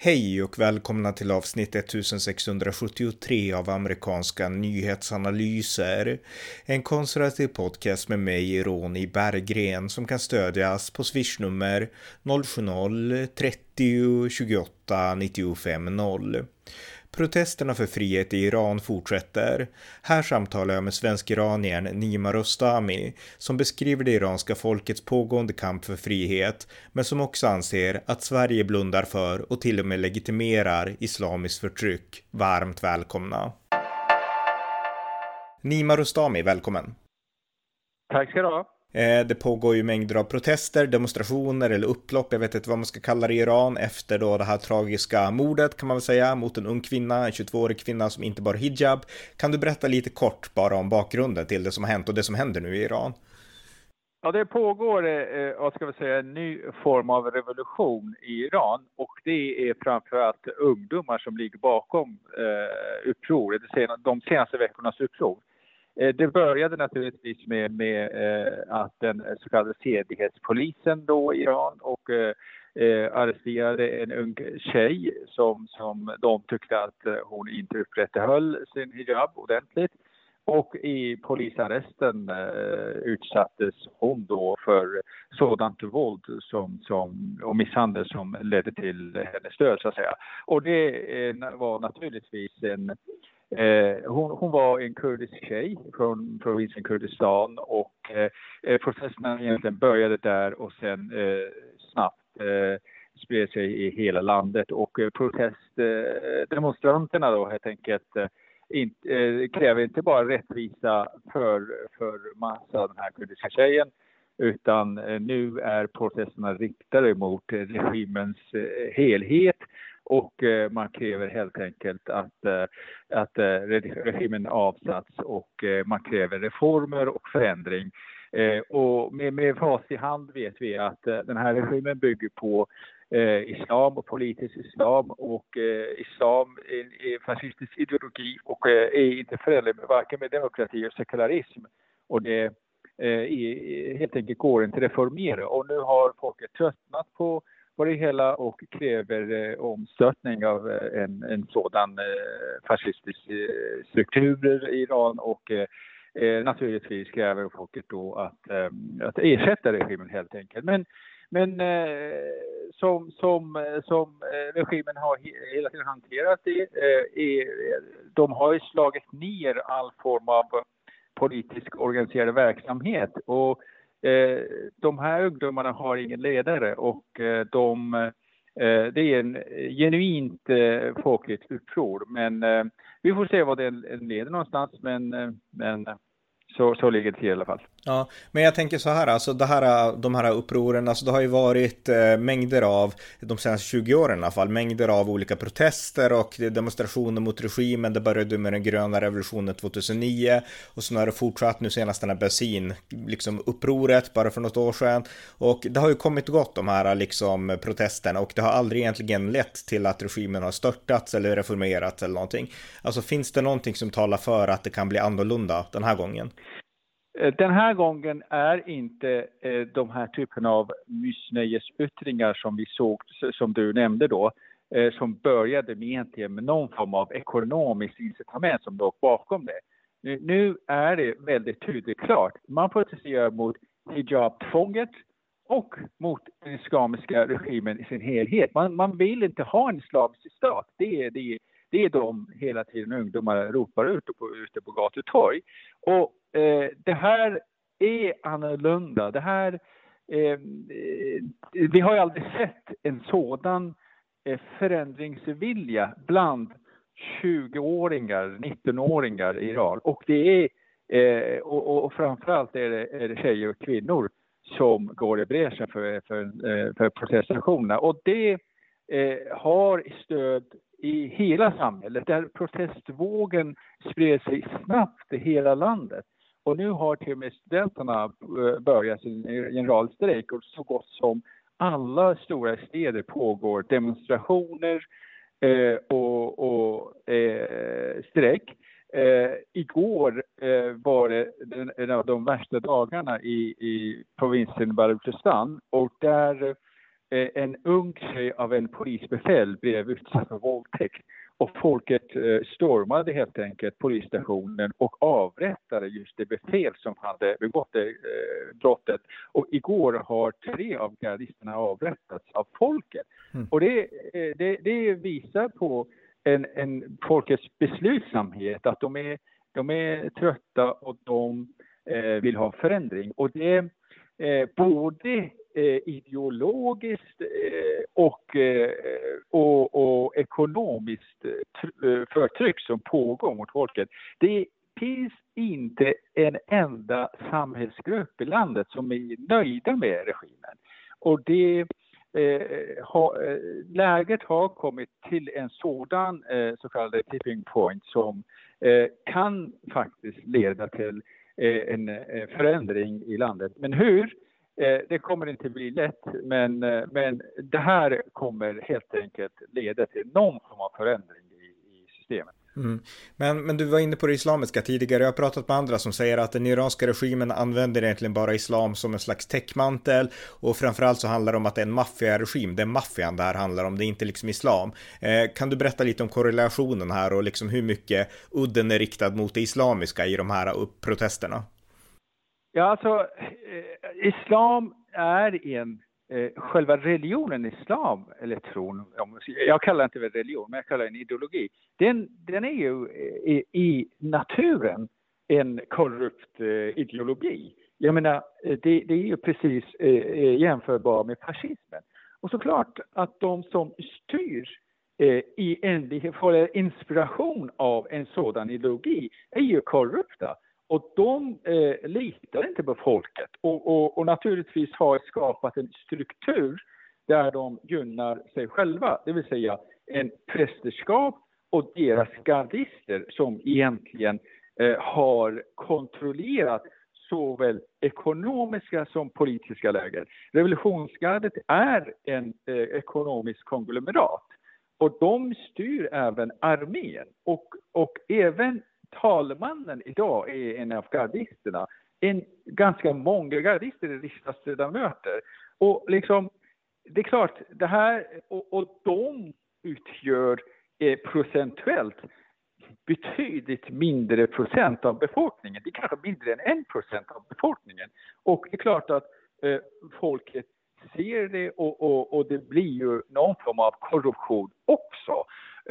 Hej och välkomna till avsnitt 1673 av amerikanska nyhetsanalyser. En konservativ podcast med mig, Ronny Berggren, som kan stödjas på swishnummer 070-30 28 95 0. Protesterna för frihet i Iran fortsätter. Här samtalar jag med svensk-iraniern Nima Rostami som beskriver det iranska folkets pågående kamp för frihet men som också anser att Sverige blundar för och till och med legitimerar islamiskt förtryck. Varmt välkomna! Nima Rostami, välkommen! Tack ska du ha! Eh, det pågår ju mängder av protester, demonstrationer eller upplopp, jag vet inte vad man ska kalla det i Iran, efter då det här tragiska mordet kan man väl säga, mot en ung kvinna, en 22-årig kvinna som inte bar hijab. Kan du berätta lite kort bara om bakgrunden till det som har hänt och det som händer nu i Iran? Ja, det pågår, eh, vad ska vi säga, en ny form av revolution i Iran och det är framförallt ungdomar som ligger bakom eh, de senaste veckornas uppror. Eh, det började naturligtvis med, med eh, att den så kallade sedlighetspolisen då i Iran och eh, eh, arresterade en ung tjej som, som de tyckte att eh, hon inte upprätthöll sin hijab ordentligt. Och i polisarresten eh, utsattes hon då för sådant våld som, som, och misshandel som ledde till hennes död, så att säga. Och det eh, var naturligtvis en Eh, hon, hon, var en kurdisk tjej från provinsen Kurdistan och eh, eh, protesterna egentligen började där och sen eh, snabbt eh, spred sig i hela landet. Och eh, protestdemonstranterna eh, då helt enkelt eh, in, eh, kräver inte bara rättvisa för, för massa, den här kurdiska tjejen utan nu är protesterna riktade mot regimens helhet och eh, man kräver helt enkelt att, eh, att eh, regimen avsatts och man kräver reformer och förändring. Och med, med fas i hand vet vi att den här regimen bygger på islam och politisk islam och islam är fascistisk ideologi och är inte förenlig med varken med demokrati och sekularism. Och det helt enkelt går inte att reformera och nu har folket tröttnat på på det hela och kräver eh, omstörtning av eh, en, en sådan eh, fascistisk eh, struktur i Iran och eh, eh naturligtvis kräver folket då att, eh, att ersätta regimen helt enkelt. Men, men eh, som, som, eh, som regimen har hela tiden hanterat det, är, de har ju slagit ner all form av politisk organiserad verksamhet och Eh, de här ungdomarna har ingen ledare och eh, de, eh, det är en genuint folkligt uppror. Men vi får se vad det leder någonstans. Men, men så, så ligger det till i alla fall. Ja, men jag tänker så här, alltså det här, de här upproren, alltså det har ju varit eh, mängder av, de senaste 20 åren i alla fall, mängder av olika protester och demonstrationer mot regimen. Det började med den gröna revolutionen 2009 och sen har det fortsatt nu senast den här bensin, liksom upproret bara för något år sedan. Och det har ju kommit och gått de här liksom protesterna och det har aldrig egentligen lett till att regimen har störtats eller reformerats eller någonting. Alltså finns det någonting som talar för att det kan bli annorlunda den här gången? Eh, den här gången är inte eh, de här typen av missnöjesyttringar som vi såg, som du nämnde då, eh, som började med egentligen med någon form av ekonomiskt incitament som låg bakom det. Nu är det väldigt tydligt klart. Man protesterar mot hijab-tvånget och mot den islamiska regimen i sin helhet. Man, man vill inte ha en islamisk stat. Det är, det, det är de hela tiden ungdomar ropar ut på, ute på gator och torg. Och eh, det här är annorlunda. Det här, eh, eh vi har ju aldrig sett en sådan eh, förändringsvilja bland 20-åringar, 19-åringar i Iran. Och det är Eh, och, och framförallt är det, är det tjejer och kvinnor som går i bräschen för, för, eh, för protestaktionerna. Och det eh, har stöd i hela samhället, där protestvågen spred sig snabbt i hela landet. Och nu har till och med studenterna eh, börjat sin generalstrejk och så gott som alla stora städer pågår demonstrationer eh, och, och eh, strejk. Eh, igår eh, var det en av de värsta dagarna i, i provinsen Baluchistan och där en ung tjej av en polisbefäl blev utsatt för våldtäkt. Och folket eh, stormade helt enkelt polisstationen och avrättade just det befäl som hade begått det eh, brottet. Och igår har tre av gardisterna avrättats av folket. Mm. Och det, eh, det, det, visar på en, en folkets beslutsamhet, att de är, de är trötta och de eh, vill ha förändring. Och det eh, både eh, Eh, ideologiskt eh, och, eh, och, och, ekonomiskt eh, eh, förtryck som pågår mot folket. Det finns inte en enda samhällsgrupp i landet som är nöjda med regimen. Och det, eh, ha, läget har kommit till en sådan eh, så kallad tipping point som eh, kan faktiskt leda till en förändring i landet. Men hur? Eh, det kommer inte bli lätt, men, eh, men det här kommer helt enkelt leda till någon form av förändring i, i systemet. Mm. Men, men du var inne på det islamiska tidigare. Jag har pratat med andra som säger att den iranska regimen använder egentligen bara islam som en slags täckmantel och framförallt så handlar det om att det är en maffiaregim. Det är maffian det här handlar om, det är inte liksom islam. Eh, kan du berätta lite om korrelationen här och liksom hur mycket udden är riktad mot det islamiska i de här protesterna? Ja, alltså eh, islam är en, eh, själva religionen islam, eller tron, jag kallar det inte religion, men jag kallar det en ideologi. Den, den är ju eh, i, i naturen en korrupt eh, ideologi. Jag menar, eh, det, det är ju precis eh, eh jämförbart med fascismen. Och såklart att de som styr eh, i enlighet, får inspiration av en sådan ideologi är ju korrupta. Och de eh, litar inte på folket. Och, och, och, naturligtvis har skapat en struktur där de gynnar sig själva, det vill säga en prästerskap och deras gardister som egentligen eh, har kontrollerat såväl ekonomiska som politiska läger. Revolutionsgardet är en eh, ekonomisk konglomerat. Och de styr även armén. Och, och även talmannen idag är en av gardisterna. En, ganska många gardister är riksdagsledamöter. Och liksom, det är klart, det här, och, och de utgör eh, procentuellt betydligt mindre procent av befolkningen. Det är kanske mindre än en procent av befolkningen. Och det är klart att eh, folket ser det och, och, och, det blir ju någon form av korruption också.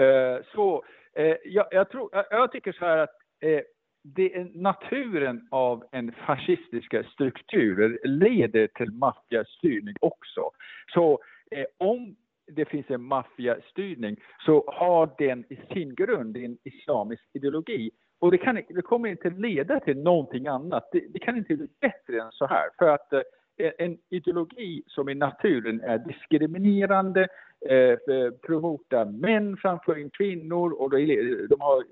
Eh, så Eh, jag, jag, tror, jag tycker så här att eh, det är naturen av en fascistiska struktur leder till maffiastyrning också. Så eh, om det finns en maffiastyrning så har den i sin grund en islamisk ideologi. Och det, kan, det kommer inte leda till någonting annat. Det, det kan inte bli bättre än så här. För att eh, en ideologi som i naturen är diskriminerande, eh, eh män framför kvinnor och de har,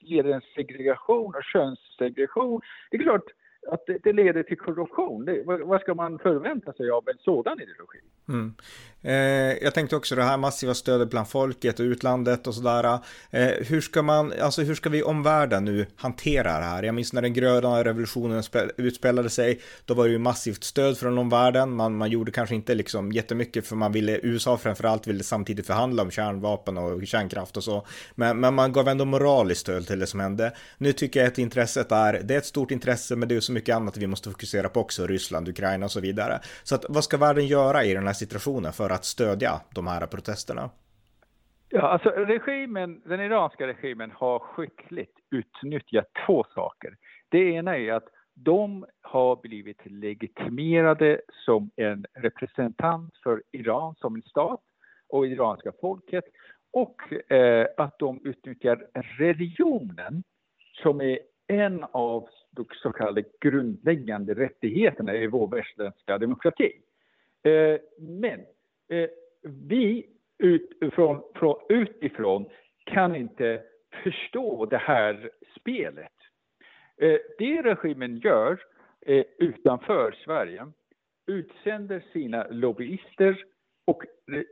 leder en segregation och könssegregation. Det är klart att det, det leder till korruption. Det, vad, vad, ska man förvänta sig av en sådan ideologi? Mm. Eh, jag tänkte också det här massiva stödet bland folket och utlandet och sådär. Eh, hur ska man, alltså hur ska vi omvärlden nu hantera det här? Jag minns när den gröna revolutionen utspelade sig, då var det ju massivt stöd från omvärlden. Man, man gjorde kanske inte liksom jättemycket för man ville, USA framförallt ville samtidigt förhandla om kärnvapen och kärnkraft och så. Men, men man gav ändå moraliskt stöd till det som hände. Nu tycker jag att intresset är, det är ett stort intresse, men det är så mycket annat vi måste fokusera på också, Ryssland, Ukraina och så vidare. Så att vad ska världen göra i den här situationen för att stödja de här protesterna? Ja, alltså regimen, den iranska regimen har skickligt utnyttjat två saker. Det ena är att de har blivit legitimerade som en representant för Iran som en stat och iranska folket och eh, att de utnyttjar religionen som är en av de så kallade grundläggande rättigheterna i vår västerländska demokrati. Eh, men eh, vi utifrån, från, utifrån kan inte förstå det här spelet. Eh, det regimen gör eh, utanför Sverige utsänder sina lobbyister och,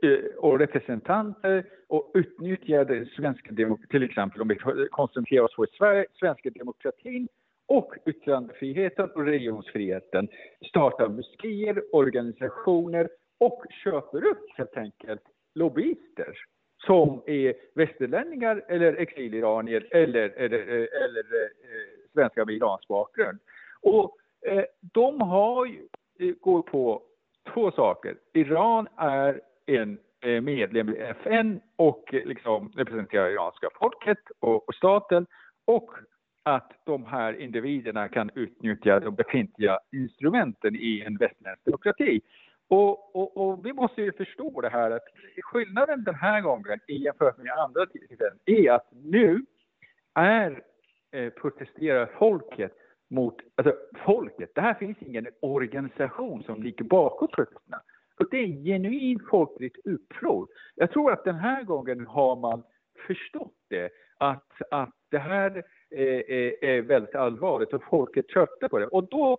eh, och representanter och utnyttjar den svenska demokratin, till exempel om vi koncentrerar oss på Sverige, svenska demokratin och yttrandefriheten och religionsfriheten, startar moskéer, organisationer och köper upp helt enkelt lobbyister som är västerlänningar eller exiliranier eller, eller, eh, eller eh, eller svenskar med iransk bakgrund. Och eh, de har ju, går på två saker. Iran är en eh, medlem i FN och eh, liksom representerar iranska folket och, och staten och att de här individerna kan utnyttja de befintliga instrumenten i en västerländsk demokrati. Och, och, och, vi måste ju förstå det här att skillnaden den här gången jämfört med andra tillfällen är att nu är eh, protesterar folket mot, alltså folket, det här finns ingen organisation som ligger bakom protesterna. Och det är en genuin folkligt uppror. Jag tror att den här gången har man förstått det, att, att det här är, är, är väldigt allvarligt och folket tröttnar på det. Och då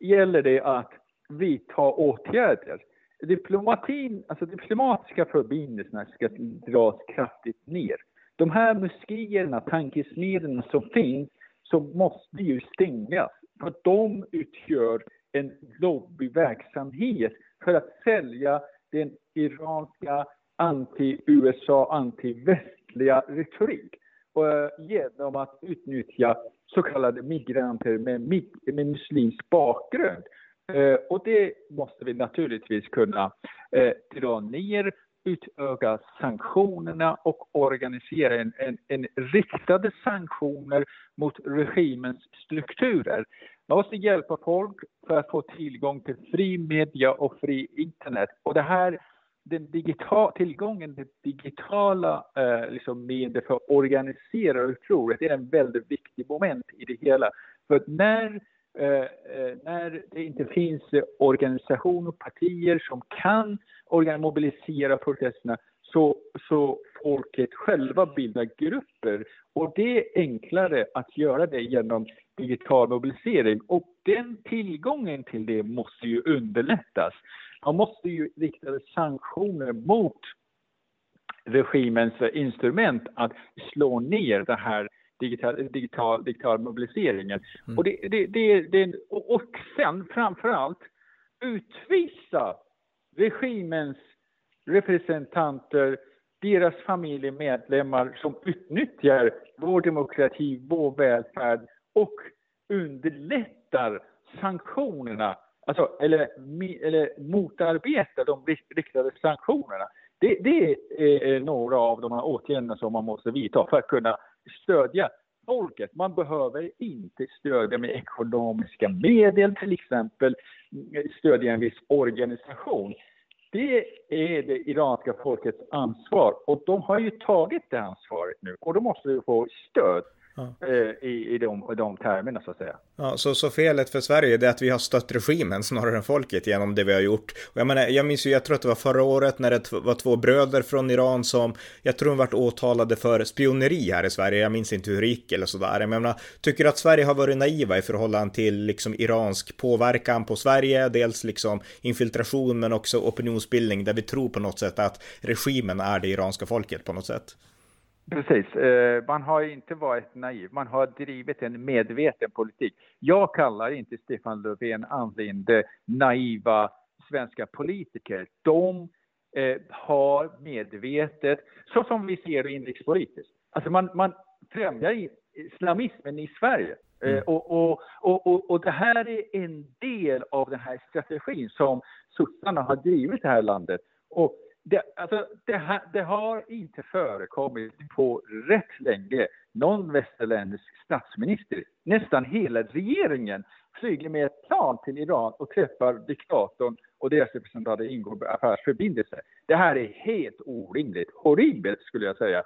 gäller det att vidta åtgärder. Diplomatin, alltså diplomatiska förbindelserna ska dras kraftigt ner. De här moskéerna, tankesmedjorna som finns, som måste ju stängas. För de utgör en lobbyverksamhet för att sälja den iranska anti-USA, anti-västliga retorik. Och, eh, genom att utnyttja så kallade migranter med, med muslimsk bakgrund. Eh, och det måste vi naturligtvis kunna eh, dra ner, utöka sanktionerna och organisera en, en, en riktade sanktioner mot regimens strukturer. Man måste hjälpa folk för att få tillgång till fri media och fri internet. Och det här, den digital, tillgången till digitala eh, liksom medier för att organisera upproret är en väldigt viktig moment i det hela. För när eh, eh, när det inte finns organisationer och partier som kan mobilisera protesterna så, så folket själva bildar grupper. Och det är enklare att göra det genom digital mobilisering. Och den tillgången till det måste ju underlättas. Man måste ju rikta sanktioner mot regimens instrument att slå ner det här digital, digital, digital mobiliseringen. Mm. Och, det, det, det, det, och sen framför allt utvisa regimens representanter, deras familjemedlemmar som utnyttjar vår demokrati, vår välfärd och underlättar sanktionerna, alltså, eller, eller motarbetar de riktade sanktionerna. Det, det, är några av de här åtgärderna som man måste vidta för att kunna stödja folket. Man behöver inte stödja med ekonomiska medel, till exempel stödja en viss organisation. Det är det iranska folkets ansvar och de har ju tagit det ansvaret nu och då måste vi få stöd ja. Eh, i, i, de, de termerna så att säga. Ja, så, så felet för Sverige är att vi har stött regimen snarare än folket genom det vi har gjort. Och jag menar, jag minns ju, jag tror att det var förra året när det var två bröder från Iran som, jag tror de vart åtalade för spioneri här i Sverige, jag minns inte hur det gick eller sådär. Jag menar, tycker att Sverige har varit naiva i förhållande till liksom iransk påverkan på Sverige, dels liksom infiltration men också opinionsbildning där vi tror på något sätt att regimen är det iranska folket på något sätt. Precis. Eh, man har inte varit naiv. Man har drivit en medveten politik. Jag kallar inte Stefan Löfven, Ann Linde naiva svenska politiker. De eh, har medvetet, så som vi ser det inrikespolitiskt, alltså man, man främjar islamismen i Sverige. Eh, mm. Och, och, och, och, det här är en del av den här strategin som sossarna har drivit det här landet. Och det, alltså, det, ha, det, har inte förekommit på rätt länge någon västerländsk statsminister, nästan hela regeringen, flyger med ett plan till Iran och träffar diktatorn och deras representanter ingår affärsförbindelser. Det här är helt orimligt, horribelt skulle jag säga.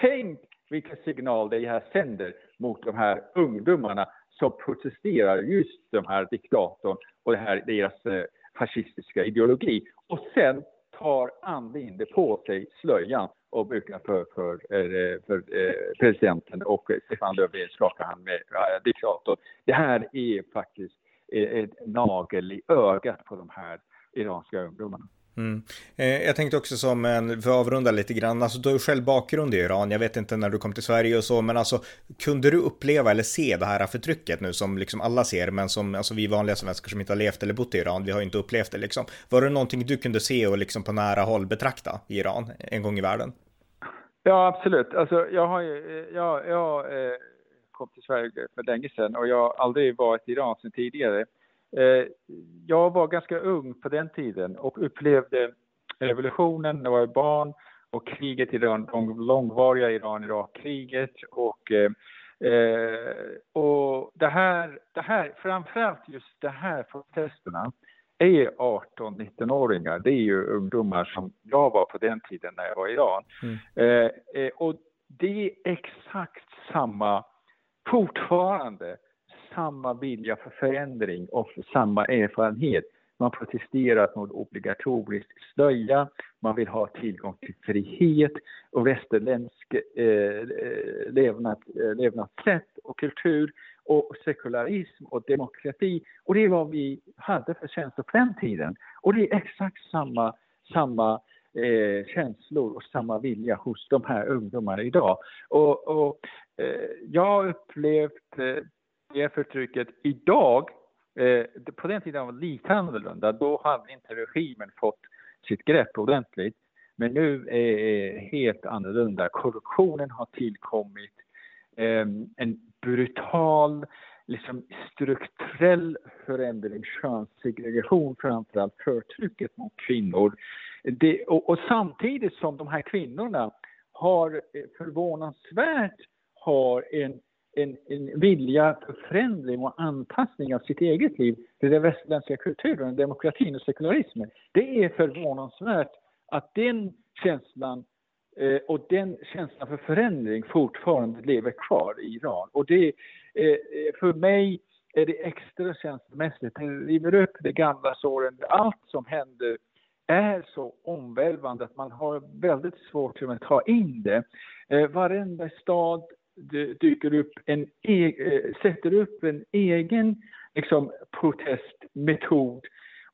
Tänk vilken signal det här sänder mot de här ungdomarna som protesterar just de här diktatorn och det här, deras eh, fascistiska ideologi. Och sen tar Ann Linde på sig slöjan och brukar för, för, för, för eh, presidenten och Stefan Löfven skakar han med diktatorn. Det här är faktiskt eh, ett nagel i ögat på de här iranska ungdomarna. Mm. Eh, jag tänkte också som en, för att avrunda lite grann, alltså du har ju själv bakgrund i Iran, jag vet inte när du kom till Sverige och så, men alltså kunde du uppleva eller se det här förtrycket nu som liksom alla ser, men som alltså vi vanliga svenskar som inte har levt eller bott i Iran, vi har inte upplevt det liksom. Var det någonting du kunde se och liksom på nära håll betrakta i Iran en gång i världen? Ja, absolut. Alltså, jag har ju, eh, jag, jag eh, kom till Sverige för länge sedan och jag har aldrig varit i Iran sedan tidigare. Eh, jag var ganska ung på den tiden och upplevde revolutionen när jag var barn och kriget i Iran, långvariga Iran-Irak-kriget och eh, och det här, det här, framförallt just de här protesterna är 18-19-åringar. Det är ju ungdomar som jag var på den tiden när jag var i Iran. Mm. Eh, och det är exakt samma, fortfarande samma vilja för förändring och samma erfarenhet. Man protesterar mot obligatorisk slöja, man vill ha tillgång till frihet och västerländsk eh, levnad, eh, levnadssätt och kultur och sekularism och demokrati. Och det är vad vi hade för känslor på den tiden. Och det är exakt samma, samma eh, känslor och samma vilja hos de här ungdomarna idag. Och, och eh, jag har upplevt eh, det förtrycket idag. Eh, på den tiden var det lite annorlunda. Då hade inte regimen fått sitt grepp ordentligt. Men nu är det helt annorlunda. Korruptionen har tillkommit. Eh, en brutal, liksom strukturell förändring, könssegregation framförallt, förtrycket mot kvinnor. Det, och, och, samtidigt som de här kvinnorna har eh, förvånansvärt har en en, en vilja för förändring och anpassning av sitt eget liv till den västerländska kulturen, demokratin och sekularismen. Det är förvånansvärt att den känslan eh, och den känslan för förändring fortfarande lever kvar i Iran. Och det, eh, för mig är det extra känslomässigt. Det river upp de gamla såren. Allt som händer är så omvälvande att man har väldigt svårt att ta in det. Eh, varenda stad dyker upp en e eh, sätter upp en egen liksom, protestmetod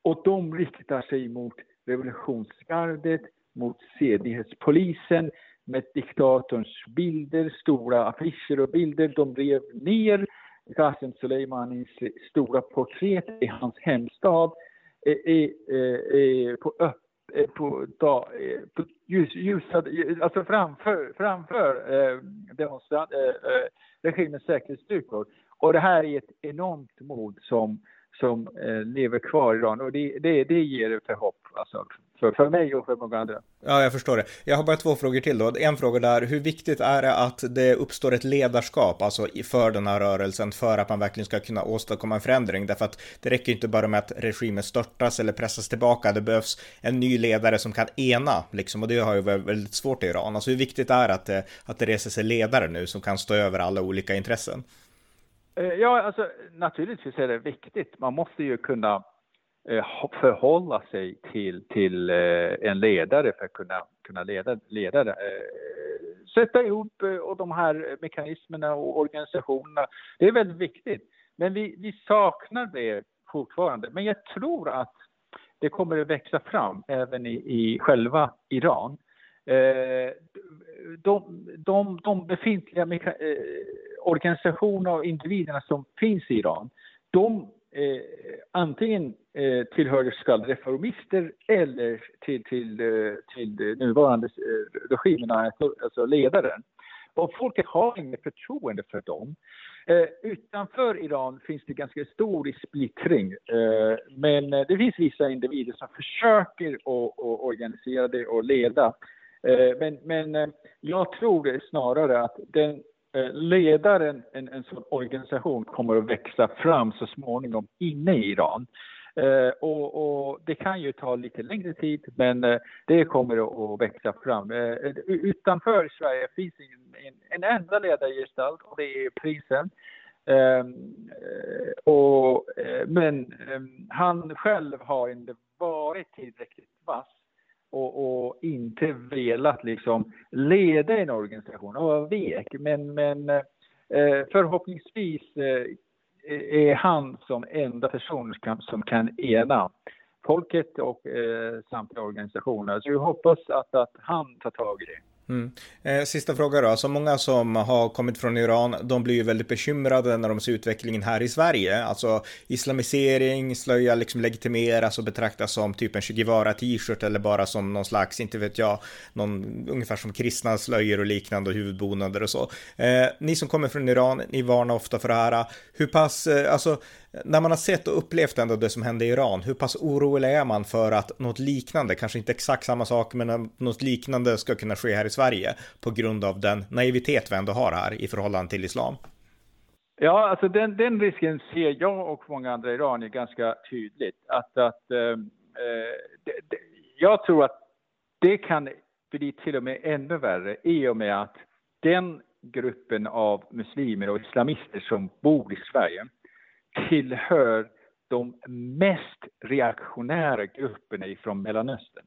och de riktar sig mot revolutionsgardet, mot sedlighetspolisen med diktatorns bilder, stora affischer och bilder. De rev ner Qasem Soleimanis stora porträtt i hans hemstad eh, eh, eh, eh på öppet Eh, på, da, eh, på ljus, ljusa, eh, alltså framför, framför eh, demonstrant, eh, eh, regimens säkerhetsstyrkor. Och det här är ett enormt mod som som eh, lever kvar i Iran och det, det, det ger förhopp alltså, för, för mig och för många andra. Ja, jag förstår det. Jag har bara två frågor till då. En fråga där, hur viktigt är det att det uppstår ett ledarskap, alltså för den här rörelsen, för att man verkligen ska kunna åstadkomma en förändring? Därför att det räcker inte bara med att regimen störtas eller pressas tillbaka, det behövs en ny ledare som kan ena, liksom, och det har ju varit väldigt svårt i Iran. Alltså hur viktigt är det att det, att det reser sig ledare nu som kan stå över alla olika intressen? Eh, ja, alltså naturligtvis är det viktigt. Man måste ju kunna eh, förhålla sig till, till eh, en ledare för att kunna, kunna leda, leda det. Sätta ihop och de här mekanismerna och organisationerna. Det är väldigt viktigt. Men vi, vi saknar det fortfarande. Men jag tror att det kommer att växa fram även i, i själva Iran. De, de, de befintliga organisationer och individerna som finns i Iran, de eh, antingen eh, tillhör så kallade reformister eller till, till, eh, till nuvarande eh, regimen, alltså, alltså, ledaren. Och folket har inget förtroende för dem. Eh, utanför Iran finns det ganska stor splittring. Eh, men eh, det finns vissa individer som försöker att organisera det och leda. Eh, men, men eh, jag tror snarare att den Eh, ledaren en, en sån organisation kommer att växa fram så småningom inne i Iran. Eh, och, och, det kan ju ta lite längre tid, men eh, det kommer att, växa fram. Eh, eh, utanför Sverige finns en, en, en enda ledargestalt och det är prinsen. Ehm, eh, och, eh, men ehm, han själv har inte varit tillräckligt vass och, och, inte velat liksom leda en organisation och var vek. Men, men eh, förhoppningsvis eh, är han som enda person som kan, som kan ena folket och eh, samtliga organisationer. Så vi hoppas att, att han tar tag i det. Mm. Eh, sista fråga då, alltså många som har kommit från Iran, de blir ju väldigt bekymrade när de ser utvecklingen här i Sverige. Alltså islamisering, slöja liksom legitimeras och betraktas som typ en Che Guevara t-shirt eller bara som någon slags, inte vet jag, någon, ungefär som kristna slöjor och liknande och huvudbonader och så. Eh, ni som kommer från Iran, ni varnar ofta för det här. Hur pass, eh, alltså när man har sett och upplevt ändå det som hände i Iran, hur pass orolig är man för att något liknande, kanske inte exakt samma sak, men något liknande ska kunna ske här i Sverige på grund av den naivitet vi ändå har här i förhållande till islam? Ja, alltså den, den risken ser jag och många andra iranier ganska tydligt. Att, att, ehm, eh, det, det, jag tror att det kan bli till och med ännu värre i och med att den gruppen av muslimer och islamister som bor i Sverige tillhör de mest reaktionära grupperna ifrån Mellanöstern.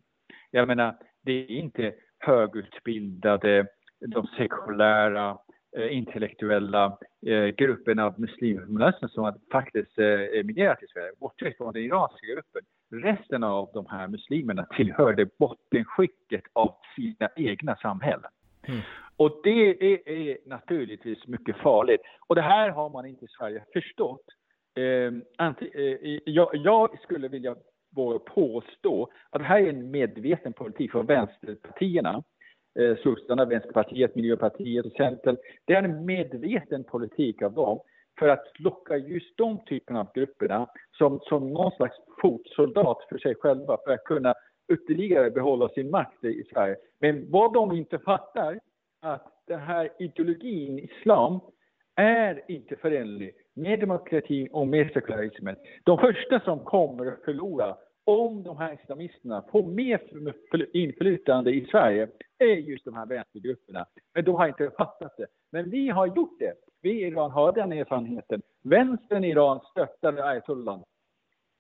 Jag menar, det är inte högutbildade, de sekulära, eh, intellektuella eh, grupperna av muslimer från Mellanöstern som faktiskt eh, emigrerat till Sverige, bortsett från den iranska gruppen. Resten av de här muslimerna tillhörde bottenskicket av sina egna samhällen. Mm. Och det är, naturligtvis mycket farligt. Och det här har man inte i Sverige förstått. Ehm, eh, jag, jag, skulle vilja påstå att det här är en medveten politik från vänsterpartierna. Eh, Sossarna, Vänsterpartiet, Miljöpartiet och Centern. Det är en medveten politik av dem för att locka just de typerna av grupperna som, som någon slags fotsoldat för sig själva för att kunna ytterligare behålla sin makt i Sverige. Men vad de inte fattar, att den här ideologin, islam, är inte förenlig med demokrati och med sekularismen. De första som kommer att förlora om de här islamisterna får mer inflytande i Sverige är just de här vänstergrupperna. Men de har inte fattat det. Men vi har gjort det. Vi i Iran har den erfarenheten. Vänstern i Iran stöttade ayatollah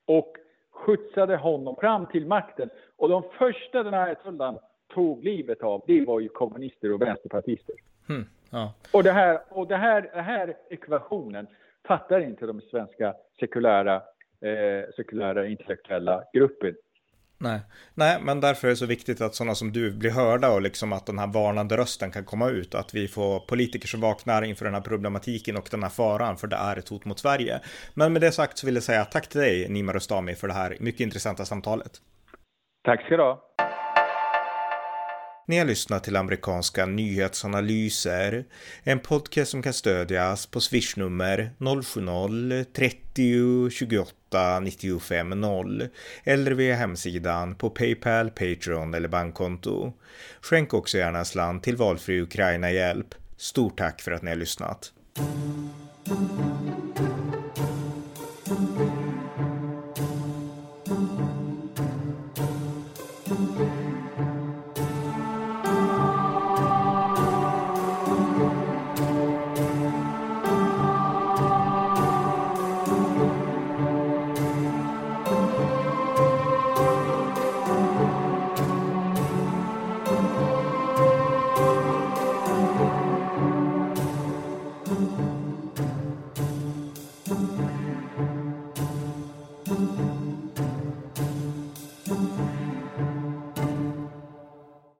och skjutsade honom fram till makten. Och de första den här ayatollah tog livet av, det var ju kommunister och vänsterpartister. Mm, ja. Och, det här, och det här, den här ekvationen fattar inte de svenska sekulära, eh, sekulära intellektuella grupper. Nej. Nej, men därför är det så viktigt att sådana som du blir hörda och liksom att den här varnande rösten kan komma ut. Att vi får politiker som vaknar inför den här problematiken och den här faran, för det är ett hot mot Sverige. Men med det sagt så vill jag säga tack till dig, Nima Rostami, för det här mycket intressanta samtalet. Tack ska du ha. Ni har lyssnat till amerikanska nyhetsanalyser, en podcast som kan stödjas på swishnummer 070-30 28 95 0 eller via hemsidan på Paypal, Patreon eller bankkonto. Skänk också gärna en slant till valfri Ukraina-hjälp. Stort tack för att ni har lyssnat.